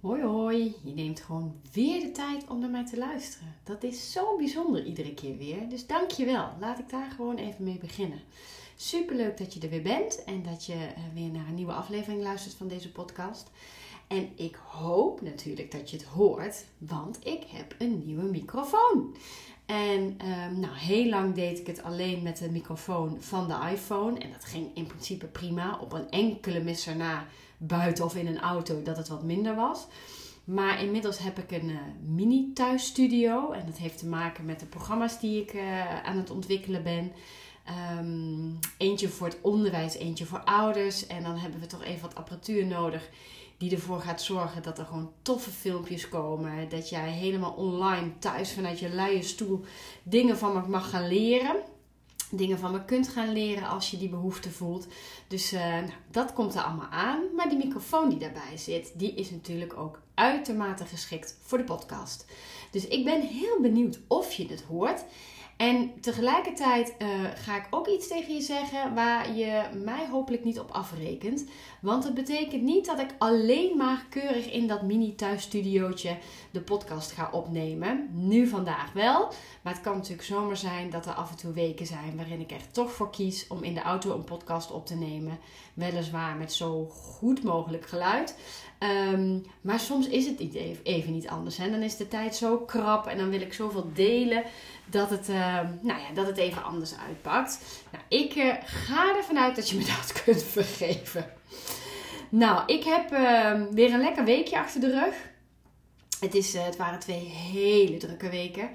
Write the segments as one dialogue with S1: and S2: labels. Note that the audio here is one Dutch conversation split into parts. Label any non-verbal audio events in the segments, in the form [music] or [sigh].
S1: Hoi hoi, je neemt gewoon weer de tijd om naar mij te luisteren. Dat is zo bijzonder iedere keer weer. Dus dank je wel. Laat ik daar gewoon even mee beginnen. Super leuk dat je er weer bent en dat je eh, weer naar een nieuwe aflevering luistert van deze podcast. En ik hoop natuurlijk dat je het hoort, want ik heb een nieuwe microfoon. En ehm, nou, heel lang deed ik het alleen met de microfoon van de iPhone. En dat ging in principe prima. Op een enkele mis erna buiten of in een auto dat het wat minder was. Maar inmiddels heb ik een uh, mini thuisstudio. En dat heeft te maken met de programma's die ik uh, aan het ontwikkelen ben. Um, eentje voor het onderwijs, eentje voor ouders. En dan hebben we toch even wat apparatuur nodig die ervoor gaat zorgen dat er gewoon toffe filmpjes komen. Dat jij helemaal online thuis vanuit je luie stoel dingen van me mag gaan leren. Dingen van me kunt gaan leren als je die behoefte voelt. Dus uh, nou, dat komt er allemaal aan. Maar die microfoon die daarbij zit, die is natuurlijk ook uitermate geschikt voor de podcast. Dus ik ben heel benieuwd of je het hoort. En tegelijkertijd uh, ga ik ook iets tegen je zeggen waar je mij hopelijk niet op afrekent. Want het betekent niet dat ik alleen maar keurig in dat mini thuisstudiootje de podcast ga opnemen. Nu vandaag wel. Maar het kan natuurlijk zomaar zijn dat er af en toe weken zijn waarin ik er toch voor kies om in de auto een podcast op te nemen. Weliswaar met zo goed mogelijk geluid. Um, maar soms is het even niet anders. Hè? Dan is de tijd zo krap en dan wil ik zoveel delen dat het, uh, nou ja, dat het even anders uitpakt. Nou, ik uh, ga ervan uit dat je me [laughs] dat kunt vergeven. Nou, ik heb uh, weer een lekker weekje achter de rug. Het, is, eh, het waren twee hele drukke weken.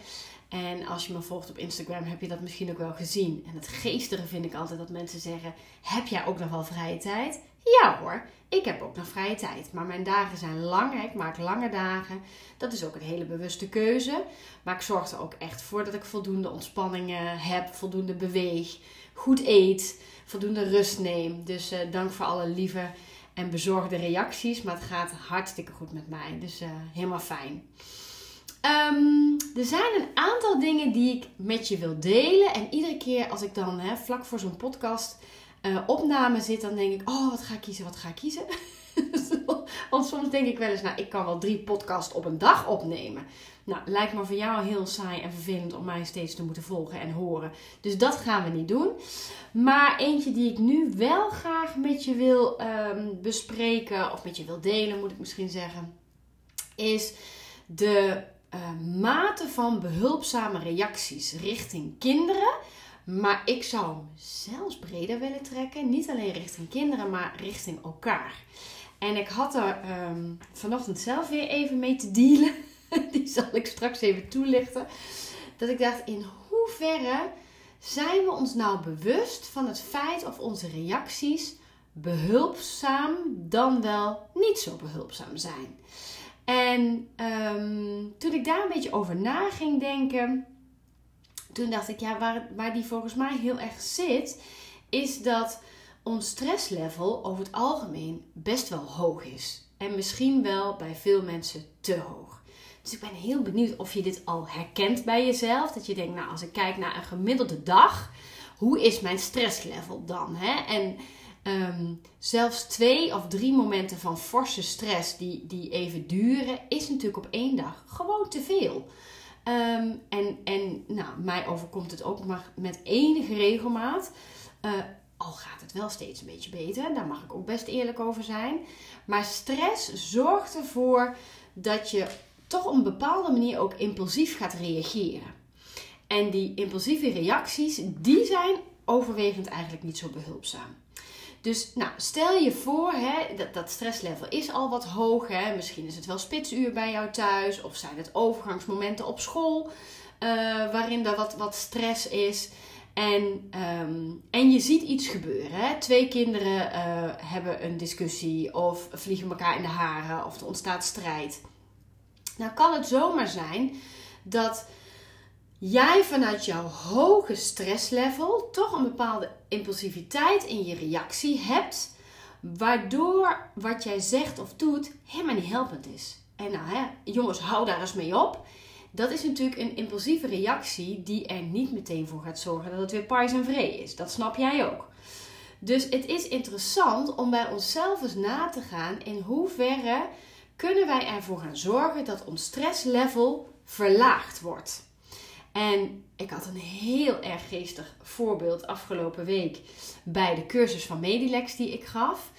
S1: En als je me volgt op Instagram heb je dat misschien ook wel gezien. En het geestige vind ik altijd dat mensen zeggen: Heb jij ook nog wel vrije tijd? Ja hoor, ik heb ook nog vrije tijd. Maar mijn dagen zijn lang. Ik maak lange dagen. Dat is ook een hele bewuste keuze. Maar ik zorg er ook echt voor dat ik voldoende ontspanningen heb, voldoende beweeg, goed eet, voldoende rust neem. Dus uh, dank voor alle lieve en bezorgde reacties. Maar het gaat hartstikke goed met mij. Dus uh, helemaal fijn. Um, er zijn een aantal dingen die ik met je wil delen. En iedere keer als ik dan hè, vlak voor zo'n podcast uh, opname zit, dan denk ik: Oh, wat ga ik kiezen? Wat ga ik kiezen? [laughs] Want soms denk ik wel eens: Nou, ik kan wel drie podcasts op een dag opnemen. Nou, lijkt me voor jou heel saai en vervelend om mij steeds te moeten volgen en horen. Dus dat gaan we niet doen. Maar eentje die ik nu wel graag met je wil um, bespreken, of met je wil delen, moet ik misschien zeggen, is de uh, mate van behulpzame reacties richting kinderen. Maar ik zou hem zelfs breder willen trekken. Niet alleen richting kinderen, maar richting elkaar. En ik had er um, vanochtend zelf weer even mee te dealen. [laughs] Die zal ik straks even toelichten. Dat ik dacht, in hoeverre zijn we ons nou bewust van het feit of onze reacties behulpzaam dan wel niet zo behulpzaam zijn? En um, toen ik daar een beetje over na ging denken, toen dacht ik, ja, waar, die volgens mij heel erg zit, is dat ons stresslevel over het algemeen best wel hoog is. En misschien wel bij veel mensen te hoog. Dus ik ben heel benieuwd of je dit al herkent bij jezelf. Dat je denkt, nou, als ik kijk naar een gemiddelde dag, hoe is mijn stresslevel dan? Hè? En um, zelfs twee of drie momenten van forse stress die, die even duren, is natuurlijk op één dag gewoon te veel. Um, en en nou, mij overkomt het ook maar met enige regelmaat. Uh, al gaat het wel steeds een beetje beter, daar mag ik ook best eerlijk over zijn. Maar stress zorgt ervoor dat je toch op een bepaalde manier ook impulsief gaat reageren. En die impulsieve reacties, die zijn overwegend eigenlijk niet zo behulpzaam. Dus nou, stel je voor, hè, dat, dat stresslevel is al wat hoog. Hè. Misschien is het wel spitsuur bij jou thuis. Of zijn het overgangsmomenten op school uh, waarin er wat, wat stress is. En, um, en je ziet iets gebeuren. Hè? Twee kinderen uh, hebben een discussie of vliegen elkaar in de haren of er ontstaat strijd. Nou kan het zomaar zijn dat jij vanuit jouw hoge stresslevel toch een bepaalde impulsiviteit in je reactie hebt, waardoor wat jij zegt of doet helemaal niet helpend is. En nou hè, jongens, hou daar eens mee op. Dat is natuurlijk een impulsieve reactie die er niet meteen voor gaat zorgen dat het weer pais en vree is. Dat snap jij ook. Dus het is interessant om bij onszelf eens na te gaan in hoeverre kunnen wij ervoor gaan zorgen dat ons stresslevel verlaagd wordt. En ik had een heel erg geestig voorbeeld afgelopen week bij de cursus van Medilex die ik gaf.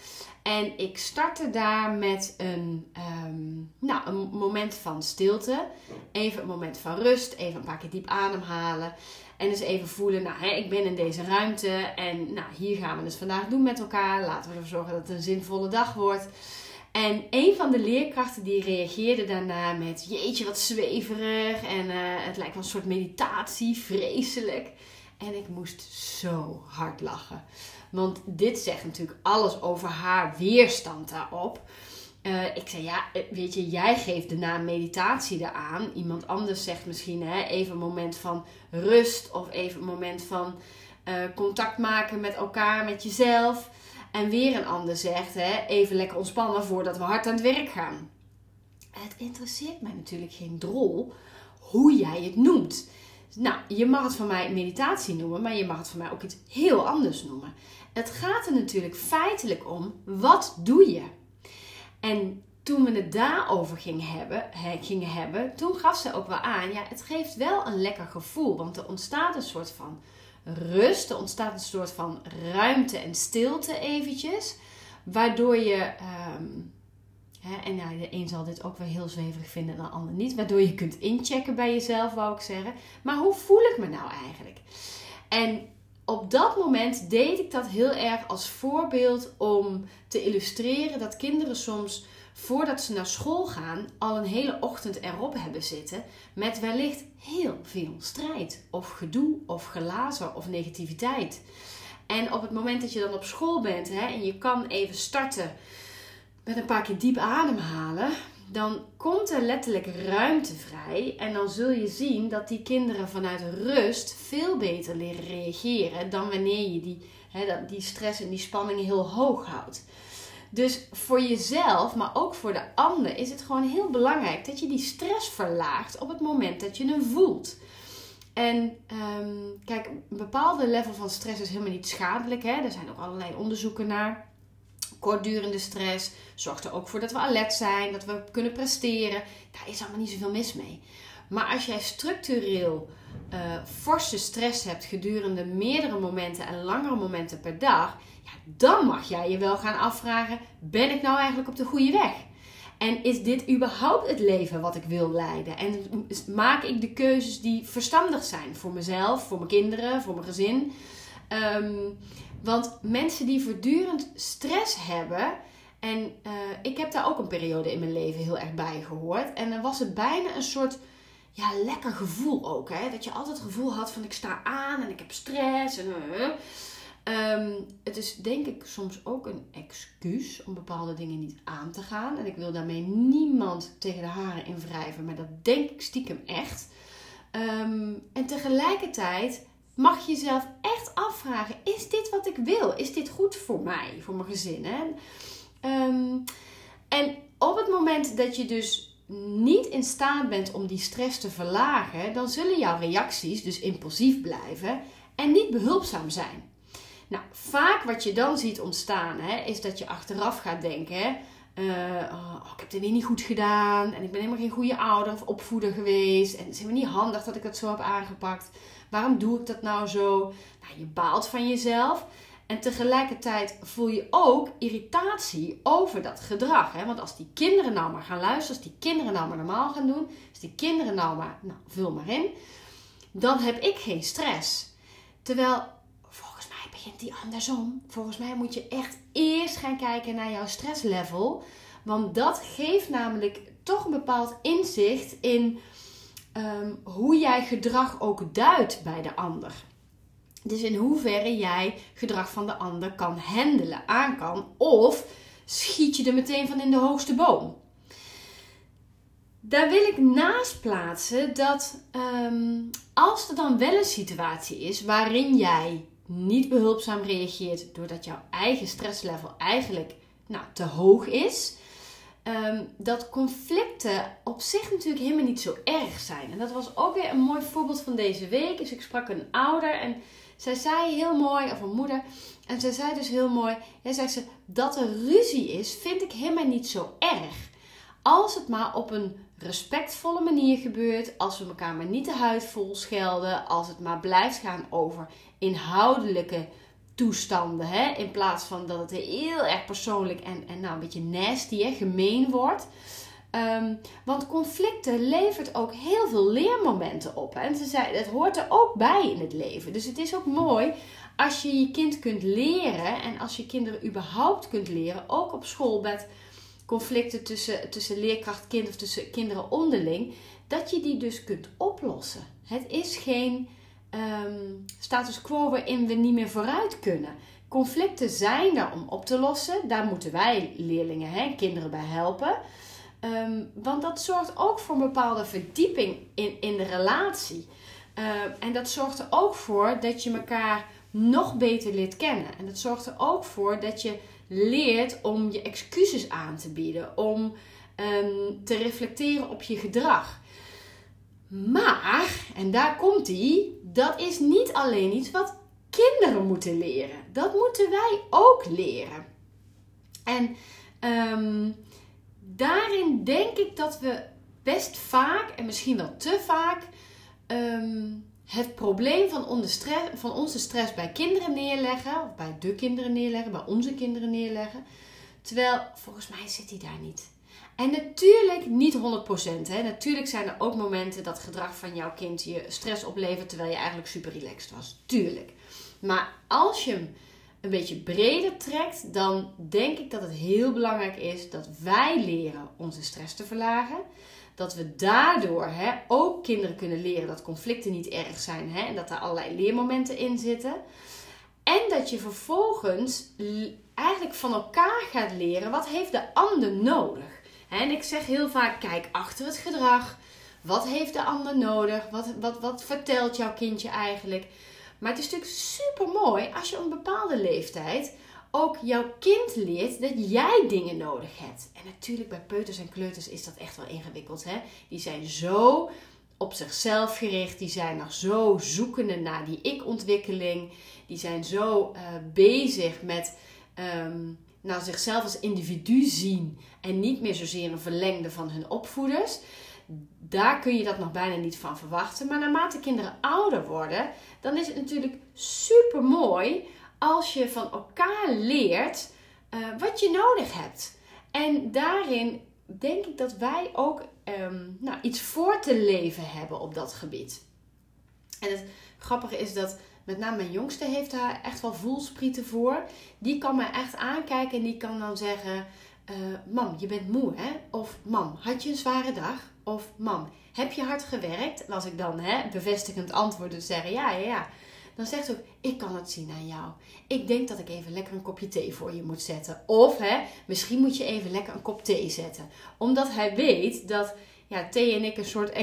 S1: En ik startte daar met een, ehm, nou, een moment van stilte. Even een moment van rust. Even een paar keer diep ademhalen. En dus even voelen, nou, hè, ik ben in deze ruimte. En nou, hier gaan we dus vandaag doen met elkaar. Laten we ervoor zorgen dat het een zinvolle dag wordt. En een van de leerkrachten die reageerde daarna met: Jeetje, wat zweverig. En uh, het lijkt wel een soort meditatie, vreselijk. En ik moest zo hard lachen. Want dit zegt natuurlijk alles over haar weerstand daarop. Uh, ik zei, ja, eh, weet je, jij geeft de naam meditatie eraan. Iemand anders zegt misschien hè, even een moment van rust of even een moment van contact maken met elkaar, met jezelf. En weer een ander zegt, hè, even lekker ontspannen voordat we hard aan het werk gaan. Het interesseert mij natuurlijk geen drol hoe jij het noemt. Nou, je mag het van mij meditatie noemen, maar je mag het van mij ook iets heel anders noemen. Het gaat er natuurlijk feitelijk om, wat doe je? En toen we het daarover gingen hebben, gingen hebben, toen gaf ze ook wel aan, ja, het geeft wel een lekker gevoel, want er ontstaat een soort van rust, er ontstaat een soort van ruimte en stilte eventjes, waardoor je, hè, en ja, de een zal dit ook wel heel zweverig vinden en de ander niet, waardoor je kunt inchecken bij jezelf, wou ik zeggen, maar hoe voel ik me nou eigenlijk? En op dat moment deed ik dat heel erg als voorbeeld om te illustreren dat kinderen soms voordat ze naar school gaan al een hele ochtend erop hebben zitten met wellicht heel veel strijd of gedoe of gelazer of negativiteit. En op het moment dat je dan op school bent hè, en je kan even starten met een paar keer diep ademhalen, dan komt er letterlijk ruimte vrij. En dan zul je zien dat die kinderen vanuit rust veel beter leren reageren dan wanneer je die, hè, die stress en die spanning heel hoog houdt. Dus voor jezelf, maar ook voor de ander, is het gewoon heel belangrijk dat je die stress verlaagt op het moment dat je hem voelt. En um, kijk, een bepaalde level van stress is helemaal niet schadelijk. Hè? Er zijn ook allerlei onderzoeken naar kortdurende stress zorgt er ook voor dat we alert zijn, dat we kunnen presteren. Daar is allemaal niet zoveel mis mee. Maar als jij structureel uh, forse stress hebt gedurende meerdere momenten en langere momenten per dag, ja, dan mag jij je wel gaan afvragen: ben ik nou eigenlijk op de goede weg? En is dit überhaupt het leven wat ik wil leiden? En maak ik de keuzes die verstandig zijn voor mezelf, voor mijn kinderen, voor mijn gezin? Um, want mensen die voortdurend stress hebben. En uh, ik heb daar ook een periode in mijn leven heel erg bij gehoord. En dan was het bijna een soort ja, lekker gevoel ook. Hè? Dat je altijd het gevoel had van ik sta aan en ik heb stress. En, uh, um, het is denk ik soms ook een excuus om bepaalde dingen niet aan te gaan. En ik wil daarmee niemand tegen de haren invrijven. Maar dat denk ik stiekem echt. Um, en tegelijkertijd mag je jezelf echt afvragen: is dit wat ik wil? Is dit goed voor mij, voor mijn gezin? Hè? Ehm, en op het moment dat je dus niet in staat bent om die stress te verlagen, dan zullen jouw reacties dus impulsief blijven en niet behulpzaam zijn. Nou, vaak wat je dan ziet ontstaan, hè, is dat je achteraf gaat denken: hè, uh, oh, ik heb het weer niet goed gedaan en ik ben helemaal geen goede ouder of opvoeder geweest en het is helemaal niet handig dat ik het zo heb aangepakt. Waarom doe ik dat nou zo? Nou, je baalt van jezelf. En tegelijkertijd voel je ook irritatie over dat gedrag. Hè? Want als die kinderen nou maar gaan luisteren, als die kinderen nou maar normaal gaan doen, als die kinderen nou maar, nou vul maar in, dan heb ik geen stress. Terwijl begint die andersom. Volgens mij moet je echt eerst gaan kijken naar jouw stresslevel. Want dat geeft namelijk toch een bepaald inzicht in um, hoe jij gedrag ook duidt bij de ander. Dus in hoeverre jij gedrag van de ander kan handelen, aan kan, of schiet je er meteen van in de hoogste boom. Daar wil ik naast plaatsen dat um, als er dan wel een situatie is waarin jij niet behulpzaam reageert doordat jouw eigen stresslevel eigenlijk nou, te hoog is, um, dat conflicten op zich natuurlijk helemaal niet zo erg zijn. En dat was ook weer een mooi voorbeeld van deze week. Dus ik sprak een ouder en zij zei heel mooi, of een moeder, en zij zei dus heel mooi, ja, zegt ze, dat er ruzie is, vind ik helemaal niet zo erg. Als het maar op een respectvolle manier gebeurt, als we elkaar maar niet de huid vol schelden, als het maar blijft gaan over inhoudelijke toestanden, hè, in plaats van dat het heel erg persoonlijk en, en nou, een beetje nasty, hè, gemeen wordt. Um, want conflicten levert ook heel veel leermomenten op. En ze zei, het hoort er ook bij in het leven. Dus het is ook mooi als je je kind kunt leren en als je kinderen überhaupt kunt leren, ook op school met conflicten tussen, tussen leerkracht kind of tussen kinderen onderling, dat je die dus kunt oplossen. Het is geen um, status quo waarin we niet meer vooruit kunnen. Conflicten zijn er om op te lossen. Daar moeten wij leerlingen, hè, kinderen bij helpen. Um, want dat zorgt ook voor een bepaalde verdieping in, in de relatie. Uh, en dat zorgt er ook voor dat je elkaar nog beter leert kennen. En dat zorgt er ook voor dat je leert om je excuses aan te bieden, om um, te reflecteren op je gedrag. Maar, en daar komt ie, dat is niet alleen iets wat kinderen moeten leren. Dat moeten wij ook leren. En um, daarin denk ik dat we best vaak, en misschien wel te vaak, um, het probleem van, onze stress bij kinderen neerleggen, of bij de kinderen neerleggen, bij onze kinderen neerleggen. Terwijl volgens mij zit hij daar niet. En natuurlijk niet 100%. Hè. Natuurlijk zijn er ook momenten dat gedrag van jouw kind je stress oplevert terwijl je eigenlijk super relaxed was. Tuurlijk. Maar als je hem een beetje breder trekt, dan denk ik dat het heel belangrijk is dat wij leren onze stress te verlagen. Dat we daardoor hè, ook kinderen kunnen leren dat conflicten niet erg zijn hè, en dat er allerlei leermomenten in zitten. En dat je vervolgens eigenlijk van elkaar gaat leren wat heeft de ander nodig. En ik zeg heel vaak, kijk achter het gedrag. Wat heeft de ander nodig? Wat, wat, wat vertelt jouw kindje eigenlijk? Maar het is natuurlijk super mooi als je op een bepaalde leeftijd ook jouw kind leert dat jij dingen nodig hebt. En natuurlijk bij peuters en kleuters is dat echt wel ingewikkeld. Hè? Die zijn zo op zichzelf gericht. Die zijn nog zo zoekende naar die ik-ontwikkeling. Die zijn zo uh, bezig met nou, zichzelf als individu zien. En niet meer zozeer een verlengde van hun opvoeders daar kun je dat nog bijna niet van verwachten. Maar naarmate kinderen ouder worden, dan is het natuurlijk super mooi als je van elkaar leert uh, wat je nodig hebt. En daarin denk ik dat wij ook um, nou, iets voor te leven hebben op dat gebied. En het grappige is dat met name mijn jongste heeft daar echt wel voelsprieten voor. Die kan me echt aankijken en die kan dan zeggen: uh, Mam, je bent moe hè? Of Mam, had je een zware dag? Of mam, heb je hard gewerkt? En als ik dan hè, bevestigend antwoord dus zeggen ja, ja, ja. Dan zegt ze ook, ik kan het zien aan jou. Ik denk dat ik even lekker een kopje thee voor je moet zetten. Of hè, misschien moet je even lekker een kop thee zetten. Omdat hij weet dat ja, thee en ik een soort [laughs]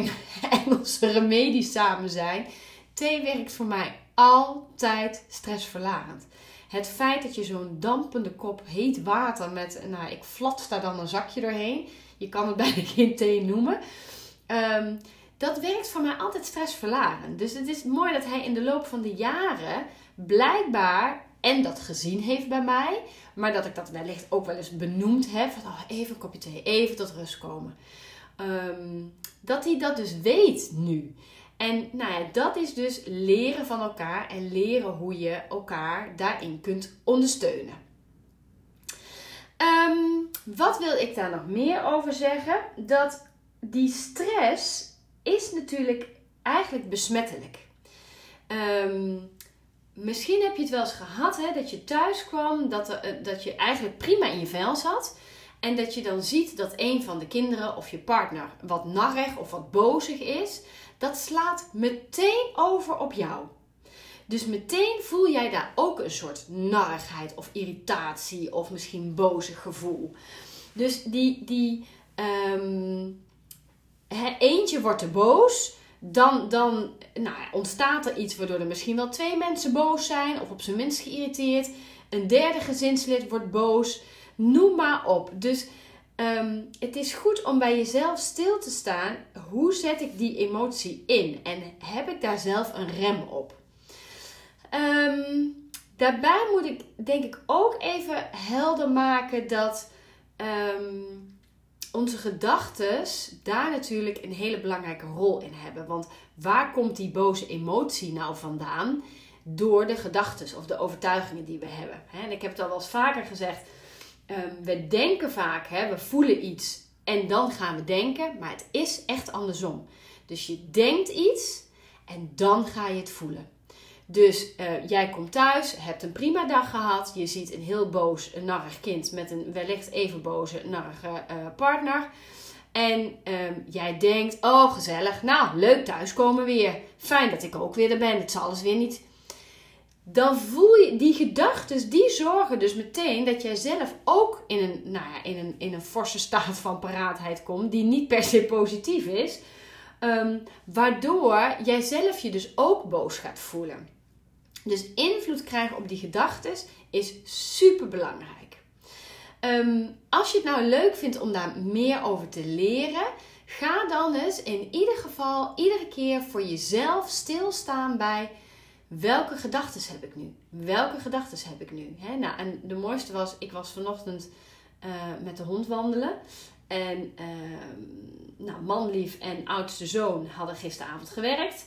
S1: Engelse remedie samen zijn. Thee werkt voor mij altijd stressverlagend. Het feit dat je zo'n dampende kop heet water met, nou, ik flat daar dan een zakje doorheen je kan het [laughs] bijna geen thee noemen. Um, dat werkt voor mij altijd stressverlagend. Dus het is mooi dat hij in de loop van de jaren blijkbaar en dat gezien heeft bij mij, maar dat ik dat wellicht ook wel eens benoemd heb. Oh, even een kopje thee, even tot rust komen. Um, dat hij dat dus weet nu. En nou ja, dat is dus leren van elkaar en leren hoe je elkaar daarin kunt ondersteunen. Um, wat wil ik daar nog meer over zeggen? Dat die stress is natuurlijk eigenlijk besmettelijk. Um, misschien heb je het wel eens gehad hè, dat je thuis kwam, dat, er, eh, dat je eigenlijk prima in je vel zat. En dat je dan ziet dat een van de kinderen of je partner wat narrig of wat bozig is. Dat slaat meteen over op jou. Dus meteen voel jij daar ook een soort narigheid of irritatie of misschien bozig gevoel. Dus die, die um, eentje wordt te boos. Dan, dan nou, ontstaat er iets waardoor er misschien wel twee mensen boos zijn of op zijn minst geïrriteerd. Een derde gezinslid wordt boos. Noem maar op. Dus um, het is goed om bij jezelf stil te staan. Hoe zet ik die emotie in? En heb ik daar zelf een rem op? Um, daarbij moet ik denk ik ook even helder maken dat um, onze gedachten daar natuurlijk een hele belangrijke rol in hebben. Want waar komt die boze emotie nou vandaan? Door de gedachten of de overtuigingen die we hebben. En ik heb het al wel eens vaker gezegd. Ehm, we denken vaak, we voelen iets en dan gaan we denken. Maar het is echt andersom. Dus je denkt iets en dan ga je het voelen. Dus uh, jij komt thuis, hebt een prima dag gehad. Je ziet een heel boos, narrig kind met een wellicht even boze, narrige uh, partner. En um, jij denkt, oh gezellig, nou leuk thuiskomen weer. Fijn dat ik ook weer er ben, het zal alles weer niet. Dan voel je die gedachten, die zorgen dus meteen dat jij zelf ook in een, nou ja, in een, in een forse staat van paraatheid komt, die niet per se positief is. Um, waardoor jij zelf je dus ook boos gaat voelen. Dus invloed krijgen op die gedachten is super belangrijk. Ehm, als je het nou leuk vindt om daar meer over te leren, ga dan eens in ieder geval iedere keer voor jezelf stilstaan bij welke gedachten heb ik nu? Welke gedachten heb ik nu? nou, en de mooiste was, ik was vanochtend uh, met de hond wandelen. En uh, nou, manlief en oudste zoon hadden gisteravond gewerkt.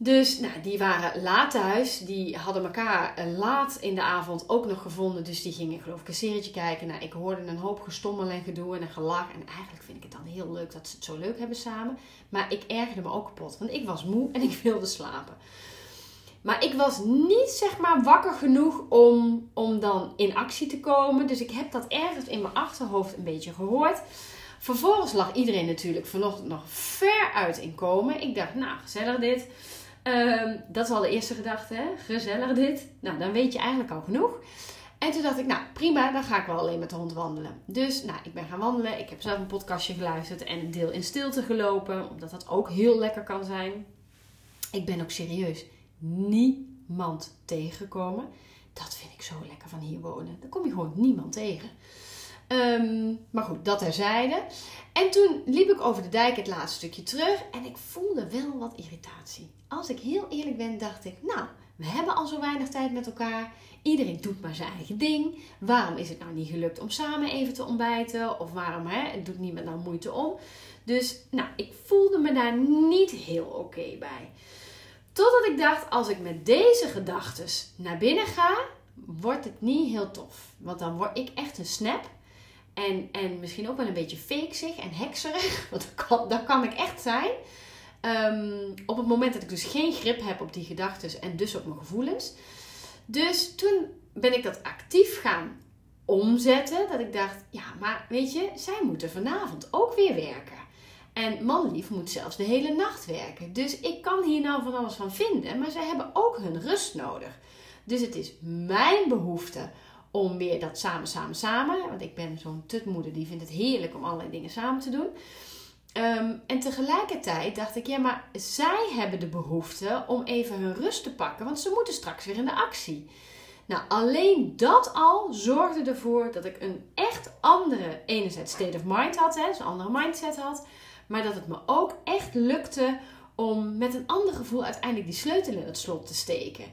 S1: Dus nou, die waren laat thuis. Die hadden elkaar eh, laat in de avond ook nog gevonden. Dus die gingen geloof ik een serietje kijken. Nou, ik hoorde een hoop gestommel en gedoe en een gelach. En eigenlijk vind ik het dan heel leuk dat ze het zo leuk hebben samen. Maar ik ergerde me ook kapot. Want ik was moe en ik [laughs] wilde slapen. Maar ik was niet zeg maar wakker genoeg om, om dan in actie te komen. Dus ik heb dat ergens in mijn achterhoofd een beetje gehoord. Vervolgens lag iedereen natuurlijk vanochtend nog ver uit in komen. Ik dacht, nou gezellig dit. Ehm, dat is al de eerste gedachte, hè? gezellig dit. Nou, dan weet je eigenlijk al genoeg. En toen dacht ik, nou prima, dan ga ik wel alleen met de hond wandelen. Dus nou, ik ben gaan wandelen. Ik heb zelf een podcastje geluisterd en een deel in stilte gelopen. Omdat dat ook heel lekker kan zijn. Ik ben ook serieus niemand tegengekomen. Dat vind ik zo lekker van hier wonen. Dan kom je gewoon niemand tegen. Ehm, maar goed, dat terzijde. En toen liep ik over de dijk het laatste stukje terug en ik voelde wel wat irritatie. Als ik heel eerlijk ben, dacht ik, nou, we hebben al zo weinig tijd met elkaar. Iedereen doet maar zijn eigen ding. Waarom is het nou niet gelukt om samen even te ontbijten? Of waarom hè, doet niemand nou moeite om? Dus nou, ik voelde me daar niet heel oké bij. Totdat ik dacht, als ik met deze gedachten naar binnen ga, wordt het niet heel tof. Want dan word ik echt een snap. En, en misschien ook wel een beetje fakesig en hekserig. [laughs] Want dat kan, dat kan ik echt zijn. Um, op het moment dat ik dus geen grip heb op die gedachten en dus op mijn gevoelens. Dus toen ben ik dat actief gaan omzetten. Dat ik dacht, ja, maar weet je, zij moeten vanavond ook weer werken. En manlief moet zelfs de hele nacht werken. Dus ik kan hier nou van alles van vinden. Maar zij hebben ook hun rust nodig. Dus het is mijn behoefte om weer dat samen, samen, samen. Want ik ben zo'n tutmoeder die vindt het heerlijk om allerlei dingen samen te doen. Ehm, en tegelijkertijd dacht ik, ja, maar zij hebben de behoefte om even hun rust te pakken, want ze moeten straks weer in de actie. Nou, alleen dat al zorgde ervoor dat ik een echt andere, enerzijds state of mind had, hè, dus een andere mindset had, maar dat het me ook echt lukte om met een ander gevoel uiteindelijk die sleutel in het slot te steken.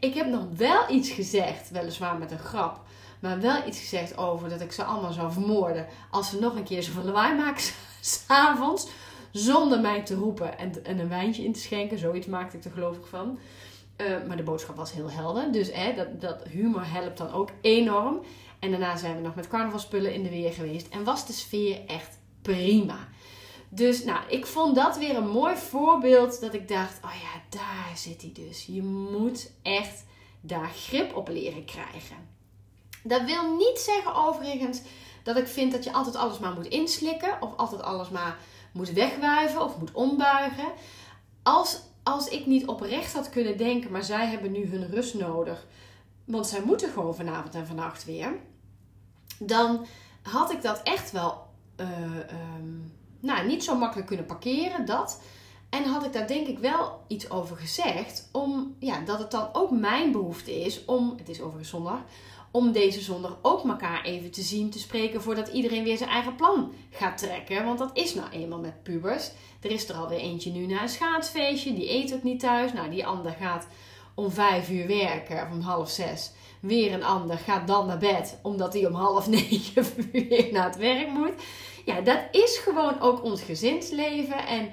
S1: Ik heb nog wel iets gezegd, weliswaar met een grap, maar wel iets gezegd over dat ik ze allemaal zou vermoorden als ze nog een keer zoveel lawaai maken [laughs] s'avonds. Zonder mij te roepen en, en, een wijntje in te schenken. Zoiets maakte ik er geloof ik van. Uh, maar de boodschap was heel helder. Dus hè, dat, dat humor helpt dan ook enorm. En daarna zijn we nog met carnavalspullen in de weer geweest. En was de sfeer echt prima. Dus nou, ik vond dat weer een mooi voorbeeld dat ik dacht, oh ja, daar zit hij dus. Je moet echt daar grip op leren krijgen. Dat wil niet zeggen overigens dat ik vind dat je altijd alles maar moet inslikken of altijd alles maar moet wegwuiven of moet ombuigen. Als, als ik niet oprecht had kunnen denken, maar zij hebben nu hun rust nodig, want zij moeten gewoon vanavond en vannacht weer, dan had ik dat echt wel uh, um, nou, niet zo makkelijk kunnen parkeren. Dat. En had ik daar denk ik wel iets over gezegd. Om, ja, dat het dan ook mijn behoefte is om, het is overigens zondag, om deze zondag ook elkaar even te zien, te spreken, voordat iedereen weer zijn eigen plan gaat trekken. Want dat is nou eenmaal met pubers. Er is er alweer eentje nu naar een schaatsfeestje, die eet ook niet thuis. Nou, die ander gaat om vijf uur werken, of om half zes. Weer een ander gaat dan naar bed, omdat hij om half [laughs] negen weer naar het werk moet. Ja, dat is gewoon ook ons gezinsleven. En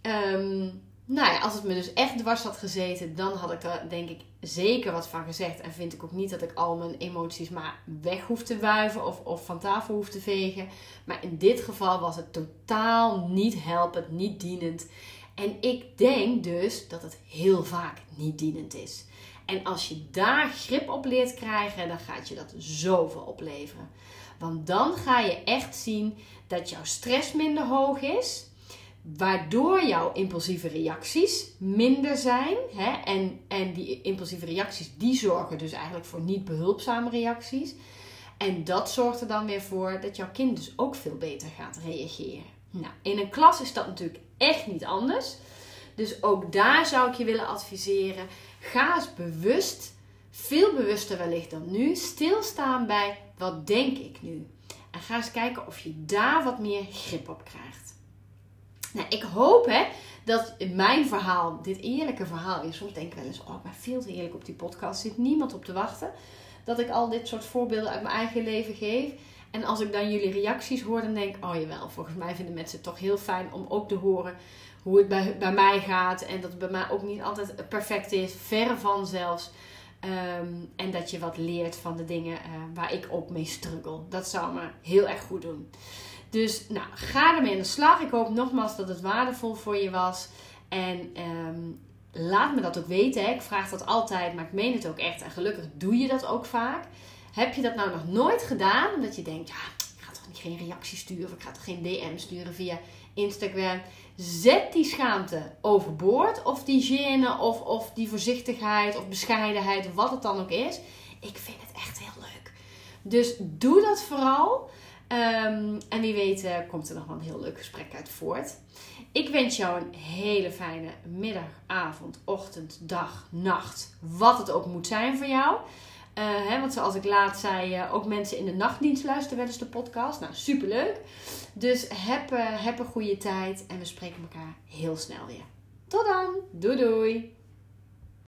S1: ehm, nou ja, als het me dus echt dwars had gezeten, dan had ik er denk ik zeker wat van gezegd. En vind ik ook niet dat ik al mijn emoties maar weg hoef te wuiven of, of van tafel hoef te vegen. Maar in dit geval was het totaal niet helpend, niet dienend. En ik denk dus dat het heel vaak niet dienend is. En als je daar grip op leert krijgen, dan gaat je dat zoveel opleveren. Want dan ga je echt zien dat jouw stress minder hoog is. Waardoor jouw impulsieve reacties minder zijn. Hè? En, en die impulsieve reacties die zorgen dus eigenlijk voor niet behulpzame reacties. En dat zorgt er dan weer voor dat jouw kind dus ook veel beter gaat reageren. Nou, in een klas is dat natuurlijk echt niet anders. Dus ook daar zou ik je willen adviseren. Ga eens bewust, veel bewuster wellicht dan nu, stilstaan bij wat denk ik nu. En ga eens kijken of je daar wat meer grip op krijgt. Nou, ik hoop hè, dat mijn verhaal, dit eerlijke verhaal, weer soms denk ik wel eens, oh, ben veel te eerlijk op die podcast, zit niemand op te wachten. Dat ik al dit soort voorbeelden uit mijn eigen leven geef. En als ik dan jullie reacties hoor, dan denk ik, oh jawel, volgens mij vinden mensen het toch heel fijn om ook te horen hoe het bij, bij mij gaat. En dat het bij mij ook niet altijd perfect is, verre van zelfs. Ehm, en dat je wat leert van de dingen uh, waar ik ook mee struggle. Dat zou me heel erg goed doen. Dus nou, ga ermee aan de slag. Ik hoop nogmaals dat het waardevol voor je was. En um, laat me dat ook weten. Hè. Ik vraag dat altijd, maar ik meen het ook echt. En gelukkig doe je dat ook vaak. Heb je dat nou nog nooit gedaan? Omdat je denkt, ja, toch geen reactie sturen of ik ga toch geen DM sturen via Instagram. Zet die schaamte overboord. Of die gene of, of die voorzichtigheid of bescheidenheid wat het dan ook is. Ik vind het echt heel leuk. Dus doe dat vooral. Um, en wie weet uh, komt er nog wel een heel leuk gesprek uit voort. Ik wens jou een hele fijne middag, avond, ochtend, dag, nacht. Wat het ook moet zijn voor jou. Uh, hè, want zoals ik laat zei, uh, ook mensen in de nachtdienst luisteren wel eens de podcast. Nou, superleuk. Dus heb, heb een goede tijd en we spreken elkaar heel snel weer. Tot dan. Doei doei.